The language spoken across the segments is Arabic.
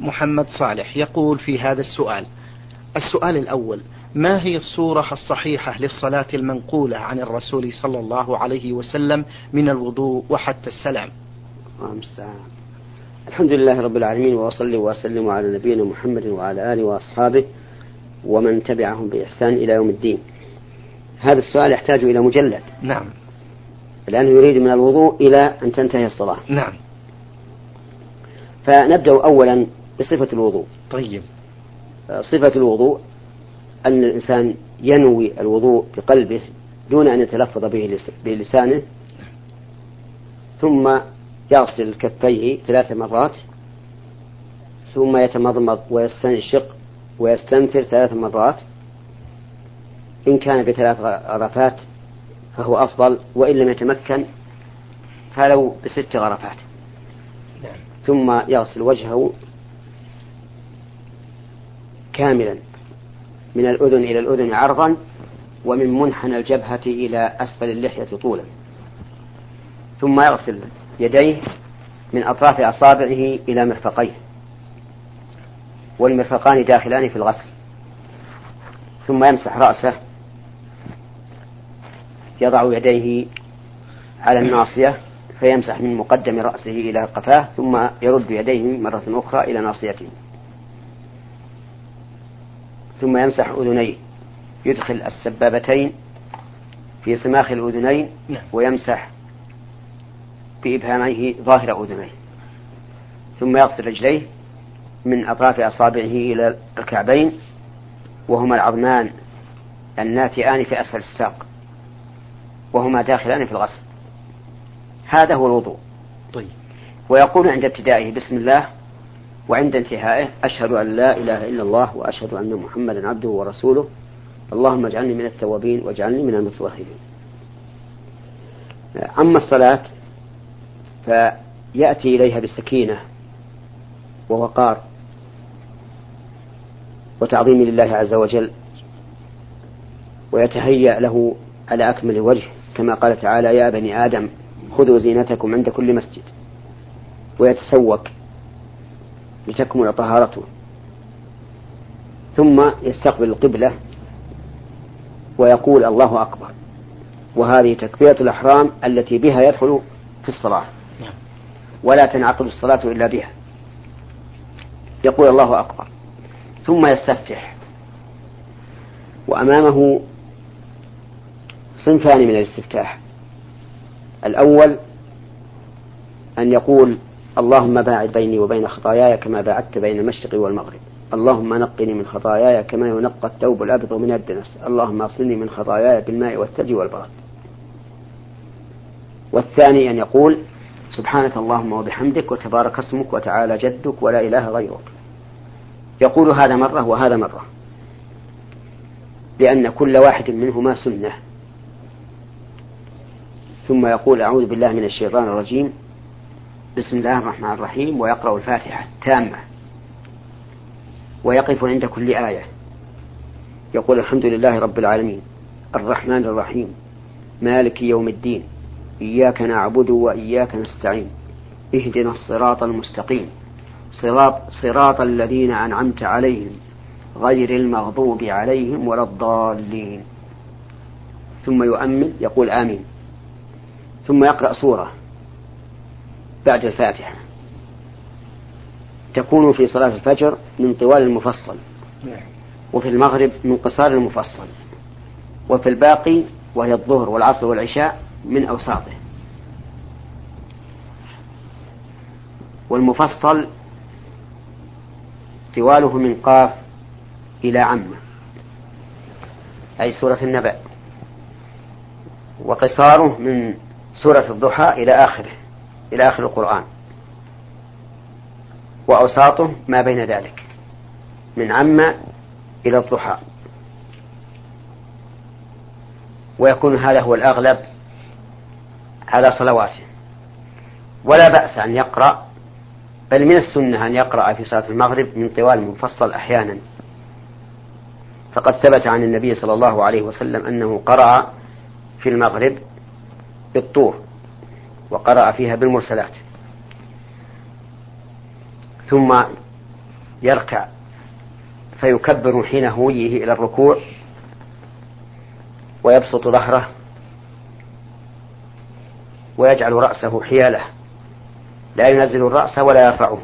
محمد صالح يقول في هذا السؤال السؤال الأول ما هي الصورة الصحيحة للصلاة المنقولة عن الرسول صلى الله عليه وسلم من الوضوء وحتى السلام؟ الحمد لله رب العالمين وأصلي وأسلم على نبينا محمد وعلى آله وأصحابه ومن تبعهم بإحسان إلى يوم الدين. هذا السؤال يحتاج إلى مجلد. نعم. لأنه يريد من الوضوء إلى أن تنتهي الصلاة. نعم. فنبدأ أولا بصفة الوضوء. طيب. صفة الوضوء أن الإنسان ينوي الوضوء بقلبه دون أن يتلفظ به بلسانه ثم يغسل كفيه ثلاث مرات ثم يتمضمض ويستنشق ويستنثر ثلاث مرات. إن كان بثلاث غرفات فهو أفضل وإن لم يتمكن فلو بست غرفات. ثم يغسل وجهه كاملا من الأذن إلى الأذن عرضا ومن منحنى الجبهة إلى أسفل اللحية طولا. ثم يغسل يديه من أطراف أصابعه إلى مرفقيه والمرفقان داخلان في الغسل. ثم يمسح رأسه يضع يديه على الناصية فيمسح من مقدم رأسه إلى قفاه ثم يرد يديه مرة أخرى إلى ناصيته. ثم يمسح أذنيه. يدخل السبابتين في سماخ الأذنين نعم. ويمسح بإبهاميه ظاهر أذنيه. ثم يغسل رجليه من أطراف أصابعه إلى الكعبين وهما العظمان الناتئان في أسفل الساق وهما داخلان في الغسل. هذا هو الوضوء. طيب. ويقول عند ابتدائه بسم الله وعند انتهائه أشهد أن لا إله إلا الله وأشهد أن محمدا عبده ورسوله. اللهم اجعلني من التوابين واجعلني من المتوهمين أما الصلاة فيأتي إليها بالسكينة ووقار وتعظيم لله عز وجل ويتهيأ له على أكمل وجه كما قال تعالى يا بني آدم خذوا زينتكم عند كل مسجد. ويتسوك لتكمل طهارته. ثم يستقبل القبلة. ويقول الله أكبر. وهذه تكبيرة الأحرام التي بها يدخل في الصلاة. نعم. ولا تنعقد الصلاة إلا بها. يقول الله أكبر. ثم يستفتح. وأمامه صنفان من الاستفتاح. الأول أن يقول اللهم باعد بيني وبين خطاياي كما باعدت بين المشرق والمغرب. اللهم نقني من خطاياي كما ينقى الثوب الأبيض من الدنس اللهم اصلني من خطاياي بالماء والثلج والبرد. والثاني أن يقول سبحانك اللهم وبحمدك وتبارك اسمك وتعالى جدك ولا إله غيرك. يقول هذا مرة وهذا مرة. لأن كل واحد منهما سنة. ثم يقول أعوذ بالله من الشيطان الرجيم. بسم الله الرحمن الرحيم. ويقرأ الفاتحة تامة ويقف عند كل آية. يقول الحمد لله رب العالمين. الرحمن الرحيم. مالك يوم الدين. إياك نعبد وإياك نستعين. اهدنا الصراط المستقيم. صراط, صراط الذين أنعمت عليهم. غير المغضوب عليهم ولا الضالين. ثم يؤمن. يقول آمين. ثم يقرأ سورة بعد الفاتحة. تكون في صلاة الفجر من طوال المفصل وفي المغرب من قصار المفصل وفي الباقي وهي الظهر والعصر والعشاء من أوساطه. والمفصل طواله من قاف إلى عمة أي سورة النبأ. وقصاره من سورة الضحى إلى آخره إلى آخر القرآن. وأوساطه ما بين ذلك من عم إلى الضحى. ويكون هذا هو الأغلب على صلواته. ولا بأس أن يقرأ بل من السنة أن يقرأ في صلاة المغرب من طوال مفصل أحيانا. فقد ثبت عن النبي صلى الله عليه وسلم أنه قرأ في المغرب بالطور وقرأ فيها بالمرسلات. ثم يركع فيكبر حين هويه إلى الركوع ويبسط ظهره ويجعل رأسه حيالة. لا ينزل الرأس ولا يرفعه.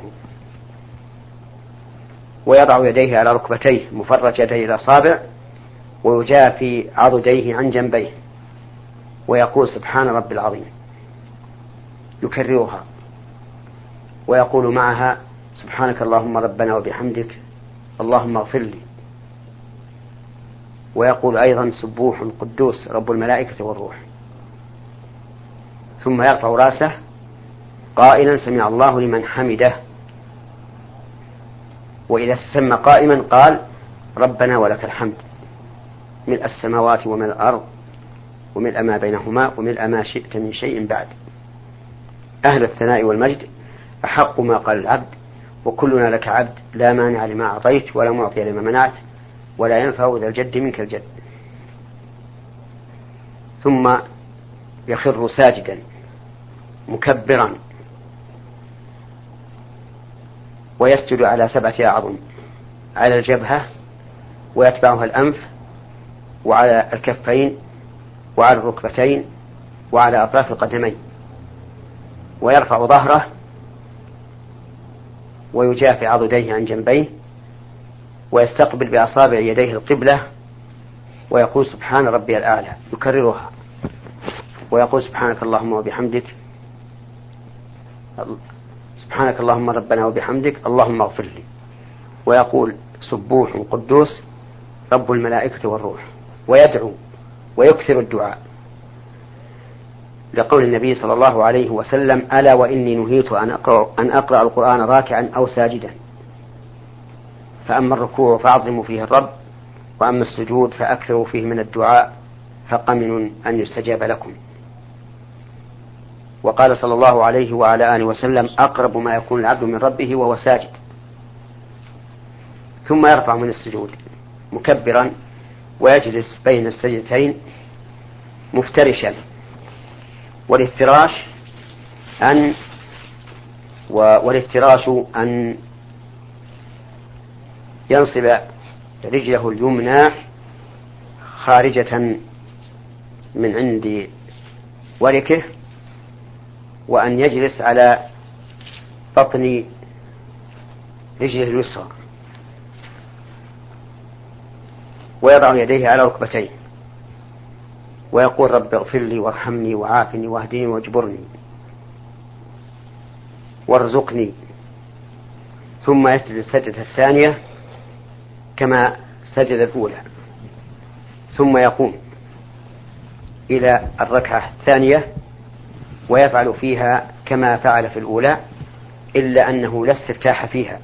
ويضع يديه على ركبتيه مفرج يديه الأصابع ويجافي عضديه عن جنبيه. ويقول سبحان رب العظيم. يكررها. ويقول معها سبحانك اللهم ربنا وبحمدك اللهم اغفر لي. ويقول أيضا سبوح قدوس رب الملائكة والروح. ثم يرفع رأسه قائلا سمع الله لمن حمده. وإذا سمى قائما قال ربنا ولك الحمد. ملء السماوات وملء الأرض. وملء ما بينهما وملء ما شئت من شيء بعد. أهل الثناء والمجد أحق ما قال العبد وكلنا لك عبد لا مانع لما أعطيت ولا معطي لما منعت ولا ينفع ذا الجد منك الجد. ثم يخر ساجدا مكبرا ويسجد على سبعة أعظم على الجبهة ويتبعها الأنف وعلى الكفين وعلى الركبتين وعلى أطراف القدمين ويرفع ظهره ويجافي عضديه عن جنبيه ويستقبل بأصابع يديه القبلة ويقول سبحان ربي الأعلى يكررها ويقول سبحانك اللهم وبحمدك سبحانك اللهم ربنا وبحمدك اللهم اغفر لي. ويقول سبوح قدوس رب الملائكة والروح ويدعو ويكثر الدعاء. لقول النبي صلى الله عليه وسلم ألا وإني نهيت أن أقرأ, أن أقرأ القرآن راكعا أو ساجدا. فأما الركوع فأعظموا فيه الرب وأما السجود فأكثروا فيه من الدعاء فقمن أن يستجاب لكم. وقال صلى الله عليه وعلى آله وسلم أقرب ما يكون العبد من ربه وهو ساجد. ثم يرفع من السجود مكبرا ويجلس بين السجدتين مفترشا والافتراش أن والافتراش أن ينصب رجله اليمنى خارجة من عند وركه وأن يجلس على بطن رجله اليسرى. ويضع يديه على ركبتيه. ويقول رب اغفر لي وارحمني وعافني واهدني واجبرني وارزقني. ثم يسجد السجدة الثانية كما سجد الأولى. ثم يقوم إلى الركعة الثانية ويفعل فيها كما فعل في الأولى إلا أنه لا استفتاح فيها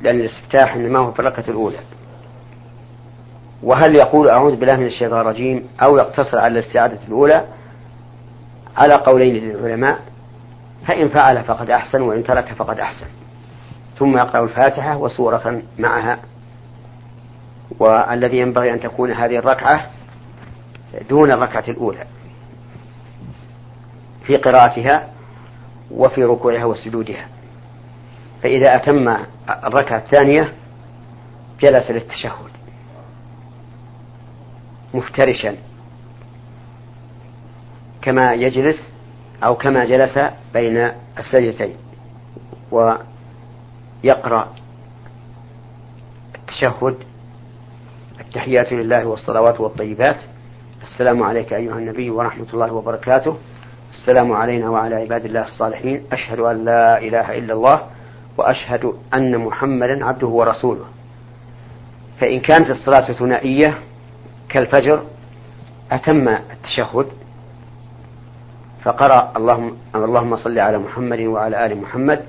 لأن الاستفتاح إنما هو في الركعة الأولى. وهل يقول أعوذ بالله من الشيطان الرجيم أو يقتصر على الاستعادة الأولى؟ على قولين للعلماء فإن فعل فقد أحسن وإن ترك فقد أحسن. ثم يقرأ الفاتحة وسورة معها. والذي ينبغي أن تكون هذه الركعة دون الركعة الأولى. في قراءتها وفي ركوعها وسجودها. فإذا أتم الركعة الثانية جلس للتشهد. مفترشا. كما يجلس أو كما جلس بين السجدتين ويقرأ التشهد التحيات لله والصلوات والطيبات. السلام عليك أيها النبي ورحمة الله وبركاته. السلام علينا وعلى عباد الله الصالحين. أشهد أن لا إله إلا الله وأشهد أن محمدا عبده ورسوله. فإن كانت الصلاة ثنائية كالفجر أتم التشهد فقرأ اللهم اللهم صل على محمد وعلى آل محمد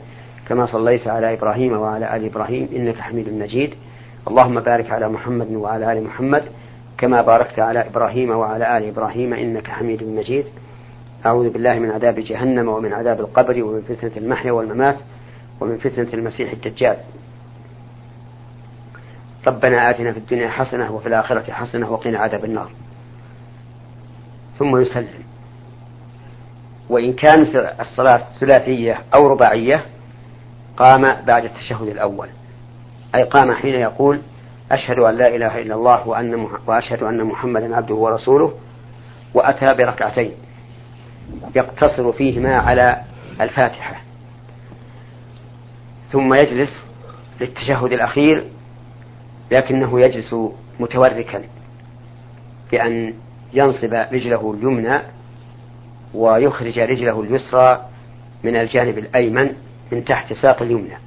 كما صليت على إبراهيم وعلى آل إبراهيم إنك حميد مجيد. اللهم بارك على محمد وعلى آل محمد كما باركت على إبراهيم وعلى آل إبراهيم إنك حميد مجيد. أعوذ بالله من عذاب جهنم ومن عذاب القبر ومن فتنة المحيا والممات ومن فتنة المسيح الدجال. ربنا آتنا في الدنيا حسنة وفي الآخرة حسنة وقنا عذاب النار. ثم يسلم. وإن كانت الصلاة ثلاثية أو رباعية قام بعد التشهد الأول. أي قام حين يقول أشهد أن لا إله إلا الله وأن وأشهد أن محمدا عبده ورسوله وأتى بركعتين. يقتصر فيهما على الفاتحة. ثم يجلس للتشهد الأخير لكنه يجلس متوركا بأن ينصب رجله اليمنى ويخرج رجله اليسرى من الجانب الأيمن من تحت ساق اليمنى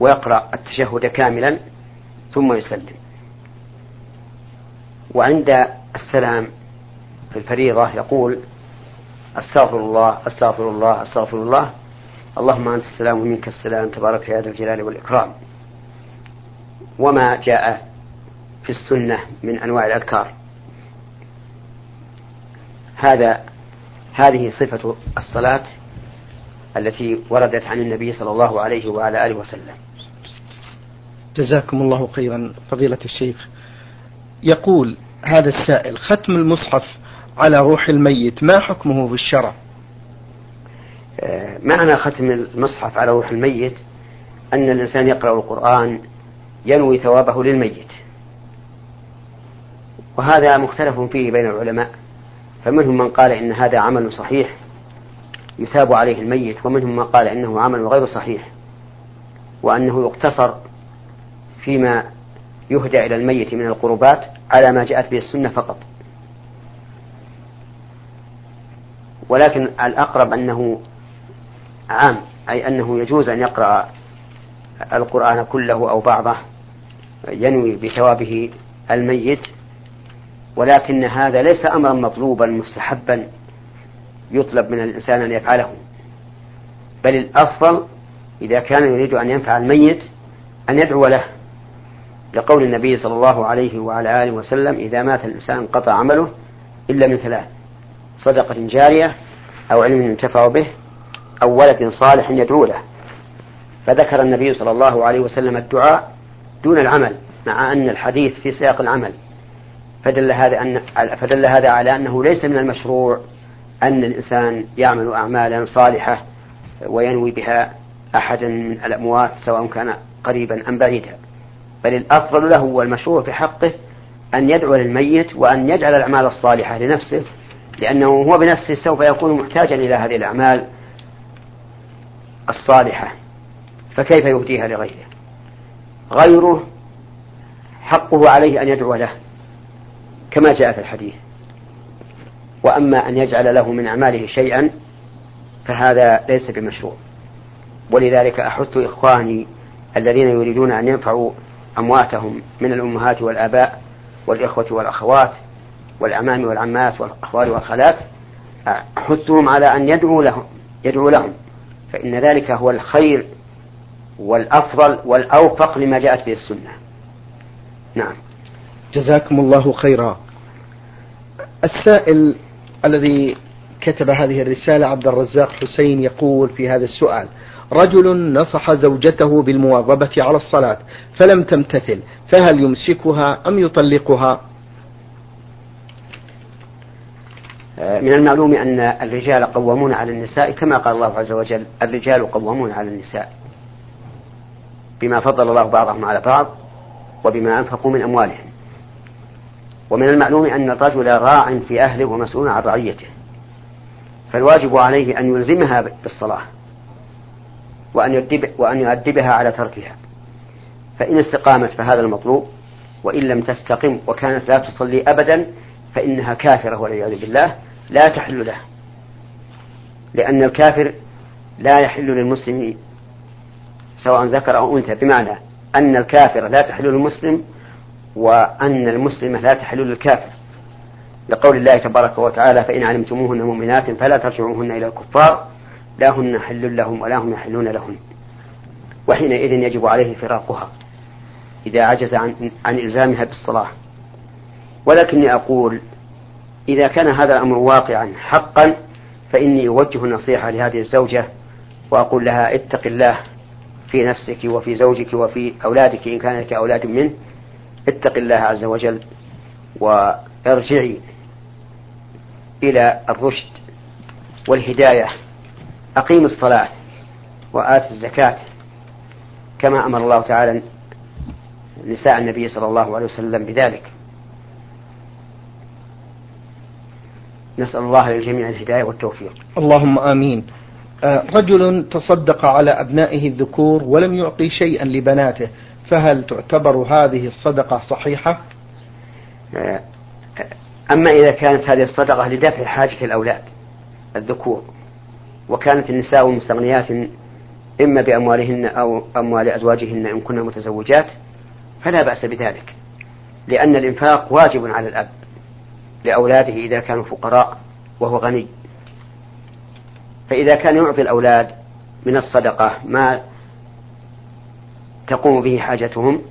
ويقرأ التشهد كاملا ثم يسلم. وعند السلام في الفريضة يقول أستغفر الله أستغفر الله أستغفر الله. اللهم أنت السلام ومنك السلام. تبارك يا ذا الجلال والإكرام. وما جاء في السنة من أنواع الأذكار. هذا هذه صفة الصلاة التي وردت عن النبي صلى الله عليه وعلى آله وسلم. جزاكم الله خيرا فضيلة الشيخ. يقول هذا السائل ختم المصحف على روح الميت ما حكمه في الشرع؟ آه، معنى ختم المصحف على روح الميت أن الإنسان يقرأ القرآن ينوي ثوابه للميت. وهذا مختلف فيه بين العلماء فمنهم من قال إن هذا عمل صحيح يثاب عليه الميت ومنهم من قال إنه عمل غير صحيح وأنه يقتصر فيما يهدى إلى الميت من القربات على ما جاءت به السنة فقط. ولكن الأقرب أنه عام أي أنه يجوز أن يقرأ القرآن كله أو بعضه ينوي بثوابه الميت ولكن هذا ليس أمرا مطلوبا مستحبا يطلب من الإنسان أن يفعله. بل الأفضل إذا كان يريد أن ينفع الميت أن يدعو له لقول النبي صلى الله عليه وعلى آله وسلم إذا مات الإنسان انقطع عمله إلا من ثلاث صدقة جارية أو علم ينتفع به أو ولد صالح يدعو له. فذكر النبي صلى الله عليه وسلم الدعاء دون العمل مع أن الحديث في سياق العمل. فدل هذا أن فدل هذا على أنه ليس من المشروع أن الإنسان يعمل أعمالا صالحة وينوي بها أحدا من الأموات سواء كان قريبا أم بعيدا. بل الأفضل له والمشروع في حقه أن يدعو للميت وأن يجعل الأعمال الصالحة لنفسه لأنه هو بنفسه سوف يكون محتاجا إلى هذه الأعمال الصالحة. فكيف يهديها لغيره؟ غيره حقه عليه أن يدعو له كما جاء في الحديث. وأما أن يجعل له من أعماله شيئا فهذا ليس بمشروع. ولذلك أحث إخواني الذين يريدون أن ينفعوا أمواتهم من الأمهات والآباء والإخوة والأخوات والأعمام والعمات والأخوال والخالات أحثهم على أن يدعوا لهم يدعو لهم. فإن ذلك هو الخير والأفضل والأوفق لما جاءت به السنة. نعم. جزاكم الله خيرا. السائل الذي كتب هذه الرسالة عبد الرزاق حسين يقول في هذا السؤال رجل نصح زوجته بالمواظبة على الصلاة فلم تمتثل فهل يمسكها أم يطلقها؟ آه، من المعلوم أن الرجال قوامون على النساء كما قال الله عز وجل الرجال قوامون على النساء. بما فضل الله بعضهم على بعض وبما أنفقوا من أموالهم. ومن المعلوم أن الرجل راع في أهله ومسؤول عن رعيته. فالواجب عليه أن يلزمها بالصلاة وأن يؤدب وأن يؤدبها على تركها. فإن استقامت فهذا المطلوب وإن لم تستقم وكانت لا تصلي أبدا فإنها كافرة والعياذ بالله لا تحل له. لأن الكافر لا يحل للمسلم سواء ذكر أو أنثى بمعنى أن الكافر لا تحل للمسلم وأن المسلمة لا تحل للكافر لقول الله تبارك وتعالى فإن علمتموهن مؤمنات فلا ترجعوهن إلى الكفار لا هن حل لهم ولا هم يحلون لهن. وحينئذ يجب عليه فراقها إذا عجز عن, عن إلزامها بالصلاة. ولكني أقول إذا كان هذا الأمر واقعا حقا فإني أوجه النصيحة لهذه الزوجة وأقول لها اتق الله في نفسك وفي زوجك وفي أولادك إن كان لك أولاد منه اتق الله عز وجل وارجعي إلى الرشد والهداية. أقيم الصلاة وآت الزكاة كما أمر الله تعالى نساء النبي صلى الله عليه وسلم بذلك. نسأل الله للجميع الهداية والتوفيق. اللهم آمين. رجل تصدق على أبنائه الذكور ولم يعطي شيئا لبناته فهل تعتبر هذه الصدقة صحيحة؟ آه، أما إذا كانت هذه الصدقة لدفع حاجة الأولاد الذكور وكانت النساء مستغنيات إما بأموالهن أو أموال أزواجهن إن كن متزوجات فلا بأس بذلك لأن الإنفاق واجب على الأب لأولاده إذا كانوا فقراء وهو غني فإذا كان يعطي الأولاد من الصدقة ما تقوم به حاجتهم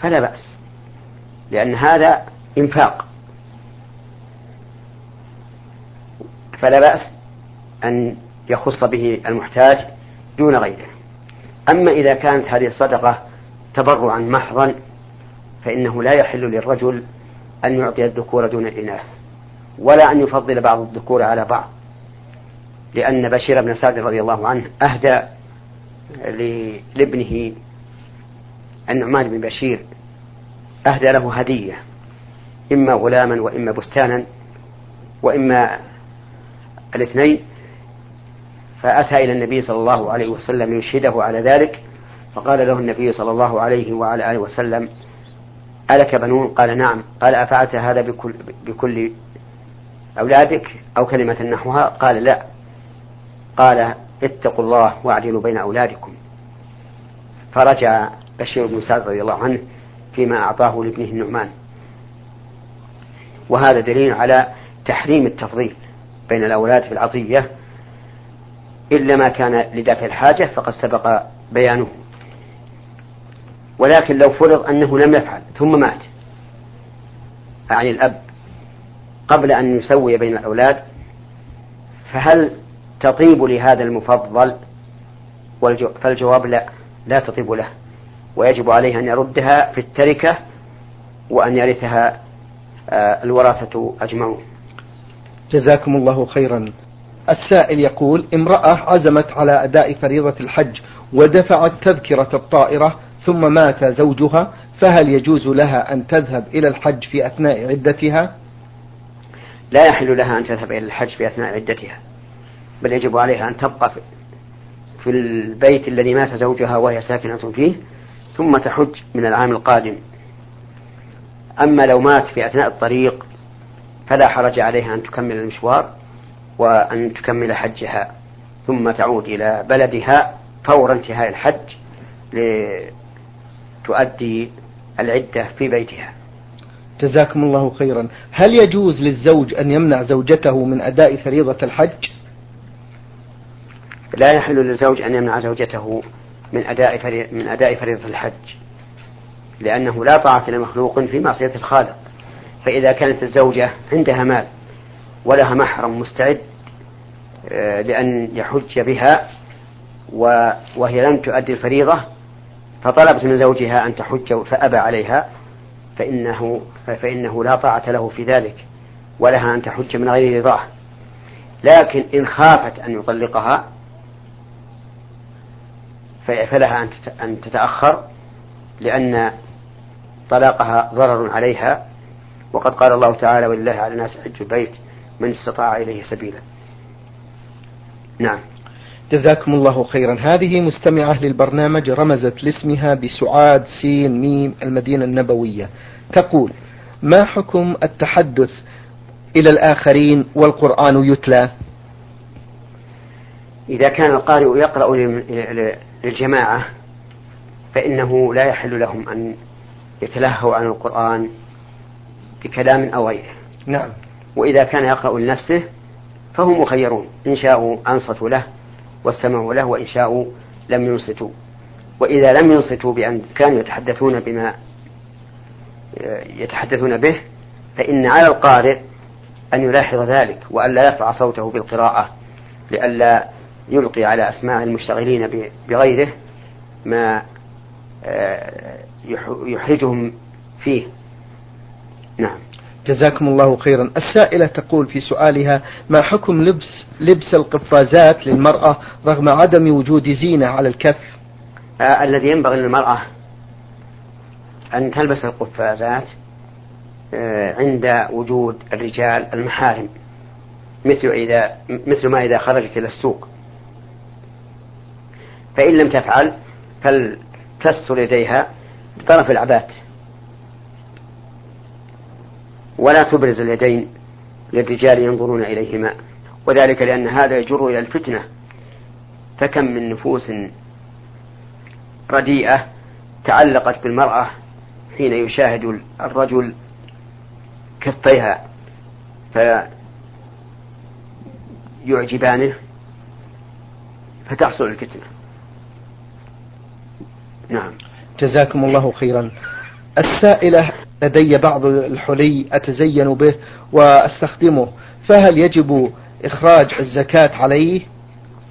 فلا بأس لأن هذا إنفاق. فلا بأس أن يخص به المحتاج دون غيره. أما إذا كانت هذه الصدقة تبرعا محضا فإنه لا يحل للرجل أن يعطي الذكور دون الإناث ولا أن يفضل بعض الذكور على بعض. لأن بشير بن سعد رضي الله عنه أهدى لابنه النعمان بن بشير أهدى له هدية إما غلاما وإما بستانا وإما الاثنين. فأتى إلى النبي صلى الله عليه وسلم يشهده على ذلك فقال له النبي صلى الله عليه وعلى آله وسلم ألك بنون؟ قال نعم. قال أفعلت هذا بكل, بكل أولادك أو كلمة نحوها؟ قال لا. قال اتقوا الله واعدلوا بين أولادكم. فرجع بشير بن سعد رضي الله عنه فيما أعطاه لابنه النعمان. وهذا دليل على تحريم التفضيل بين الأولاد في العطية. إلا ما كان لدافع الحاجة فقد سبق بيانه. ولكن لو فرض أنه لم يفعل ثم مات أعني الأب قبل أن يسوي بين الأولاد فهل تطيب لهذا المفضل؟ فالجواب لا لا تطيب له. ويجب عليه أن يردها في التركة وأن يرثها آه، الورثة أجمعون. جزاكم الله خيرا. السائل يقول امرأة عزمت على أداء فريضة الحج ودفعت تذكرة الطائرة ثم مات زوجها فهل يجوز لها أن تذهب إلى الحج في أثناء عدتها؟ لا يحل لها أن تذهب إلى الحج في أثناء عدتها. بل يجب عليها أن تبقى في البيت الذي مات زوجها وهي ساكنة فيه ثم تحج من العام القادم. أما لو مات في أثناء الطريق فلا حرج عليها أن تكمل المشوار وأن تكمل حجها ثم تعود إلى بلدها فور انتهاء الحج لتؤدي العدة في بيتها. جزاكم الله خيرا. هل يجوز للزوج أن يمنع زوجته من أداء فريضة الحج؟ لا يحل للزوج أن يمنع زوجته من أداء من أداء فريضة الحج لأنه لا طاعة لمخلوق في معصية الخالق. فإذا كانت الزوجة عندها مال ولها محرم مستعد آه، لأن يحج بها وهي لم تؤدي الفريضة فطلبت من زوجها أن تحج فأبى عليها فإنه فإنه لا طاعة له في ذلك ولها أن تحج من غير رضاه. لكن إن خافت أن يطلقها فلها أن تتأخر لأن طلاقها ضرر عليها وقد قال الله تعالى ولله على الناس حج البيت من استطاع إليه سبيلا. نعم. جزاكم الله خيرا. هذه مستمعة للبرنامج رمزت لاسمها بسعاد سين ميم المدينة النبوية. تقول ما حكم التحدث إلى الآخرين والقرآن يتلى؟ إذا كان القارئ يقرأ للجماعة فإنه لا يحل لهم أن يتلهوا عن القرآن بكلام أو غيره. نعم. وإذا كان يقرأ لنفسه فهم مخيرون. إن شاءوا أنصتوا له واستمعوا له وإن شاءوا لم ينصتوا. وإذا لم ينصتوا بأن كانوا يتحدثون بما يتحدثون به فإن على القارئ أن يلاحظ ذلك وألا يرفع صوته بالقراءة لئلا يلقي على أسماع المشتغلين بغيره ما آه، يحرجهم فيه. نعم. جزاكم الله خيرا. السائلة تقول في سؤالها ما حكم لبس لبس القفازات للمرأة رغم عدم وجود زينة على الكف؟ آه الذي ينبغي للمرأة أن تلبس القفازات آه عند وجود الرجال المحارم مثل إذا مثل ما إذا خرجت إلى السوق. فإن لم تفعل فلتستر يديها بطرف العبات ولا تبرز اليدين للرجال ينظرون إليهما. وذلك لأن هذا يجر إلى الفتنة. فكم من نفوس رديئة تعلقت بالمرأة حين يشاهد الرجل كفيها فيعجبانه فتحصل الفتنة. نعم. جزاكم الله خيرا. السائلة لدي بعض الحلي أتزين به وأستخدمه فهل يجب إخراج الزكاة عليه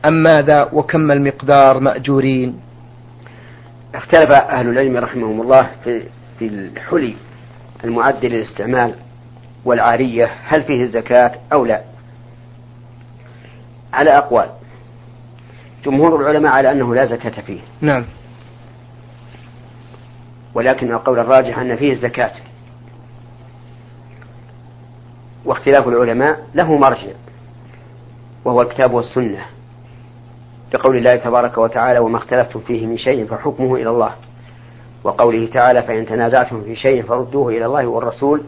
أم ماذا؟ وكم المقدار مأجورين؟ اختلف أهل العلم رحمهم الله في, في الحلي المعد للاستعمال والعارية هل فيه الزكاة أو لا؟ على أقوال. جمهور العلماء على أنه لا زكاة فيه. نعم. ولكن القول الراجح أن فيه الزكاة. واختلاف العلماء له مرجع وهو الكتاب والسنة لقول الله تبارك وتعالى وما اختلفتم فيه من شيء فحكمه إلى الله. وقوله تعالى فإن تنازعتم في شيء فردوه إلى الله والرسول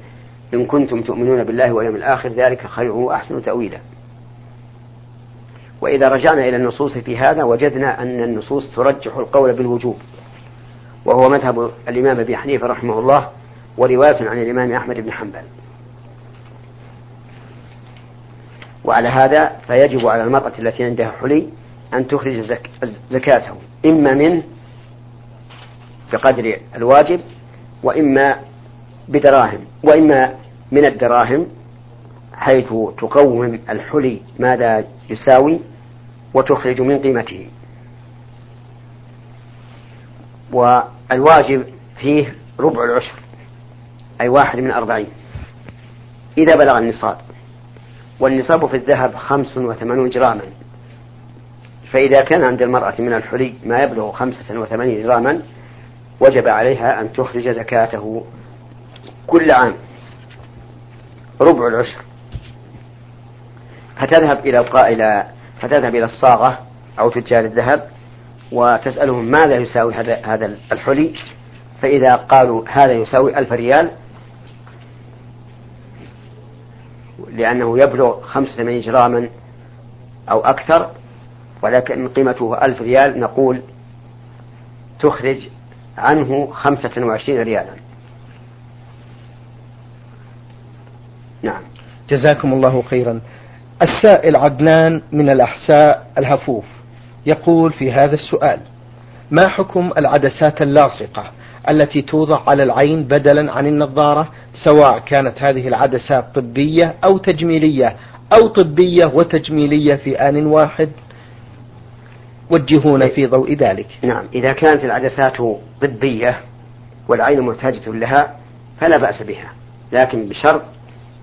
إن كنتم تؤمنون بالله واليوم الآخر ذلك خير وأحسن تأويلا. وإذا رجعنا إلى النصوص في هذا وجدنا أن النصوص ترجح القول بالوجوب. وهو مذهب الإمام أبي حنيفة رحمه الله ورواية عن الإمام أحمد بن حنبل. وعلى هذا فيجب على المرأة التي عندها حلي أن تخرج زك زكاته إما منه بقدر الواجب وإما بدراهم وإما من الدراهم حيث تقوم الحلي ماذا يساوي وتخرج من قيمته. والواجب فيه ربع العشر أي واحد من أربعين إذا بلغ النصاب. والنصاب في الذهب خمس وثمانون جراما. فإذا كان عند المرأة من الحلي ما يبلغ خمسة وثمانين جراما وجب عليها أن تخرج زكاته كل عام. ربع العشر. فتذهب إلى إلى فتذهب إلى الصاغة أو تجار الذهب وتسألهم ماذا يساوي هذا الحلي. فإذا قالوا هذا يساوي ألف ريال لأنه يبلغ خمسة وثمانين جراما أو أكثر ولكن قيمته ألف ريال نقول تخرج عنه خمسة وعشرين ريالا. نعم. جزاكم الله خيرا. السائل عدنان من الأحساء الهفوف. يقول في هذا السؤال ما حكم العدسات اللاصقة التي توضع على العين بدلا عن النظارة سواء كانت هذه العدسات طبية أو تجميلية أو طبية وتجميلية في آن واحد؟ وجهونا في ضوء ذلك. نعم إذا كانت العدسات طبية والعين محتاجة لها فلا بأس بها لكن بشرط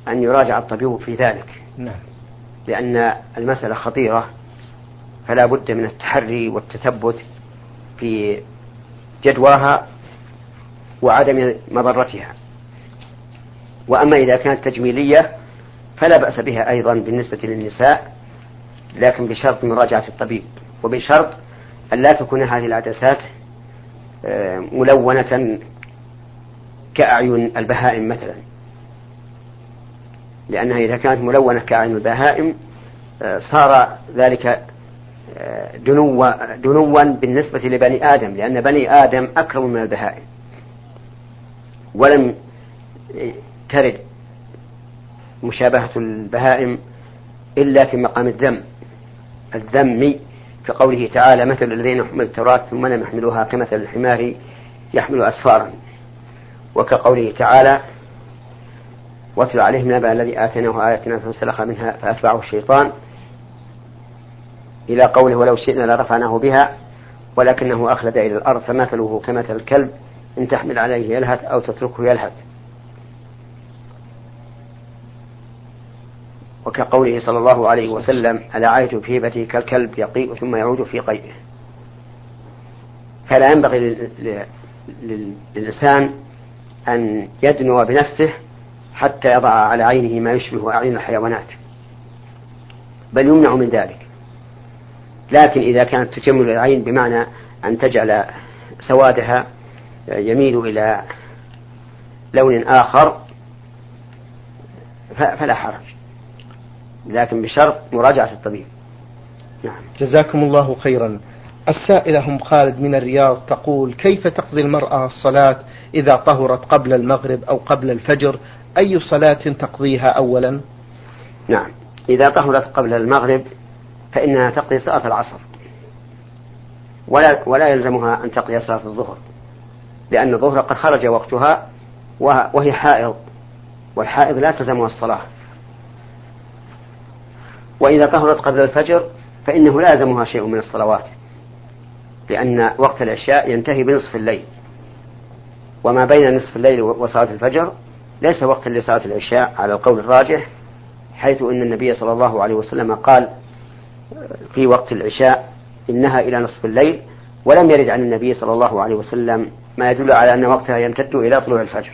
أن يراجع الطبيب في ذلك. نعم. لأن المسألة خطيرة فلا بد من التحري والتثبت في جدواها وعدم مضرتها. وأما إذا كانت تجميلية فلا بأس بها أيضا بالنسبة للنساء لكن بشرط مراجعة الطبيب وبشرط أن لا تكون هذه العدسات آه، ملونة كأعين البهائم مثلا. لأنها إذا كانت ملونة كأعين البهائم آه، صار ذلك آه، دنوا بالنسبة لبني آدم لأن بني آدم أكرم من البهائم. ولم ترد مشابهة البهائم إلا في مقام الذم. الذم كقوله تعالى مثل الذين يحملوا التوراة ثم لم يحملوها كمثل الحمار يحمل أسفارا. وكقوله تعالى واتل عليهم نبأ الذي آتيناه آياتنا فانسلخ منها فأتبعه الشيطان. إلى قوله ولو شئنا لرفعناه بها ولكنه أخلد إلى الأرض فمثله كمثل الكلب إن تحمل عليه يلهث أو تتركه يلهث. وكقوله صلى الله عليه وسلم عيت في هبتي كالكلب يقيء ثم يعود في قيئه. فلا ينبغي للإنسان أن يدنو بنفسه حتى يضع على عينه ما يشبه أعين الحيوانات بل يمنع من ذلك. لكن إذا كانت تجمل العين بمعنى أن تجعل سوادها يميل إلى لون آخر فلا حرج. لكن بشرط مراجعة الطبيب. نعم. جزاكم الله خيرا. السائلة هم خالد من الرياض تقول كيف تقضي المرأة الصلاة إذا طهرت قبل المغرب أو قبل الفجر؟ أي صلاة تقضيها أولا؟ نعم. إذا طهرت قبل المغرب فإنها تقضي صلاة العصر. ولا ولا يلزمها أن تقضي صلاة الظهر لأن الظهر قد خرج وقتها وهي حائض والحائض لا تلزمها الصلاة. وإذا طهرت قبل الفجر فإنه لا يلزمها شيء من الصلوات لأن وقت العشاء ينتهي بنصف الليل. وما بين نصف الليل وصلاة الفجر ليس وقتا لصلاة العشاء على القول الراجح حيث أن النبي صلى الله عليه وسلم قال في وقت العشاء إنها إلى نصف الليل ولم يرد عن النبي صلى الله عليه وسلم ما يدل على أن وقتها يمتد إلى طلوع الفجر.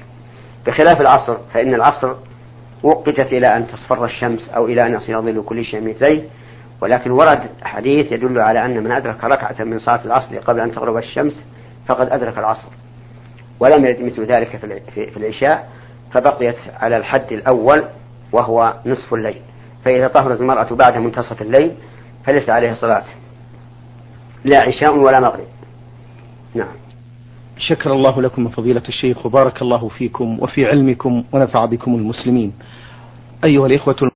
بخلاف العصر فإن العصر وقتت إلى أن تصفر الشمس أو إلى أن يصير ظل كل شيء مثليه ولكن ورد حديث يدل على أن من أدرك ركعة من صلاة العصر قبل أن تغرب الشمس فقد أدرك العصر. ولم يرد مثل ذلك في العشاء فبقيت على الحد الأول وهو نصف الليل. فإذا طهرت المرأة بعد منتصف الليل فليس عليها صلاة لا عشاء ولا مغرب. نعم. شكر الله لكم فضيلة الشيخ وبارك الله فيكم وفي علمكم ونفع بكم المسلمين. أيها الإخوة